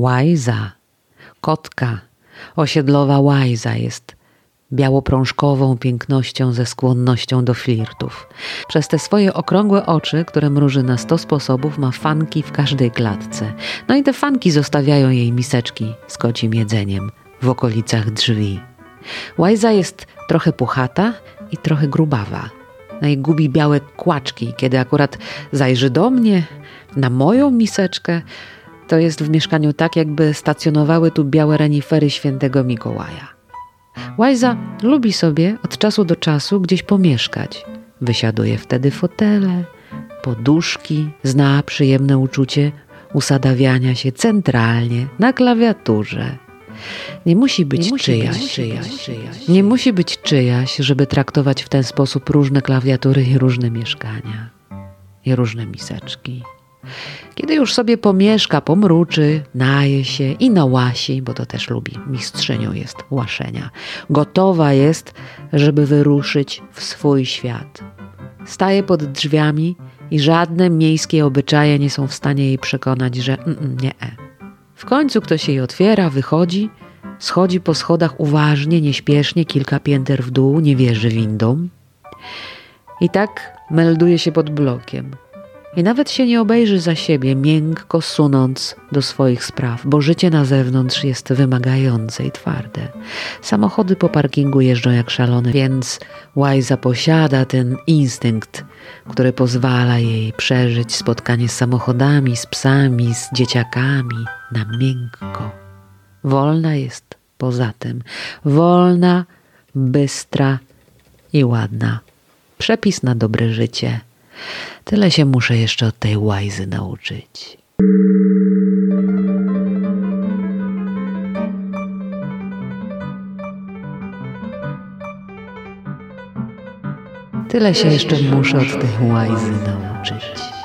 Łajza, kotka, osiedlowa łajza jest białoprążkową pięknością ze skłonnością do flirtów. Przez te swoje okrągłe oczy, które mruży na sto sposobów, ma fanki w każdej klatce. No i te fanki zostawiają jej miseczki z kocim jedzeniem w okolicach drzwi. Łajza jest trochę puchata i trochę grubawa. No i gubi białe kłaczki, kiedy akurat zajrzy do mnie, na moją miseczkę, to jest w mieszkaniu tak, jakby stacjonowały tu białe renifery świętego Mikołaja. Łajza lubi sobie od czasu do czasu gdzieś pomieszkać. Wysiaduje wtedy fotele, poduszki, zna przyjemne uczucie usadawiania się centralnie na klawiaturze. Nie musi być nie musi czyjaś, być czyjaś, czyjaś, Nie musi być czyjaś, żeby traktować w ten sposób różne klawiatury i różne mieszkania i różne miseczki. Kiedy już sobie pomieszka, pomruczy, naje się i nałasi, bo to też lubi, mistrzynią jest łaszenia. Gotowa jest, żeby wyruszyć w swój świat. Staje pod drzwiami i żadne miejskie obyczaje nie są w stanie jej przekonać, że mm, mm nie. -e. W końcu ktoś jej otwiera, wychodzi, schodzi po schodach uważnie, nieśpiesznie, kilka pięter w dół, nie wierzy windą. I tak melduje się pod blokiem i nawet się nie obejrzy za siebie, miękko sunąc do swoich spraw, bo życie na zewnątrz jest wymagające i twarde. Samochody po parkingu jeżdżą jak szalone, więc Łajza posiada ten instynkt, który pozwala jej przeżyć spotkanie z samochodami, z psami, z dzieciakami na miękko. Wolna jest poza tym, wolna, bystra i ładna. Przepis na dobre życie Tyle się muszę jeszcze od tej łajzy nauczyć. Tyle się jeszcze muszę od tej łajzy nauczyć.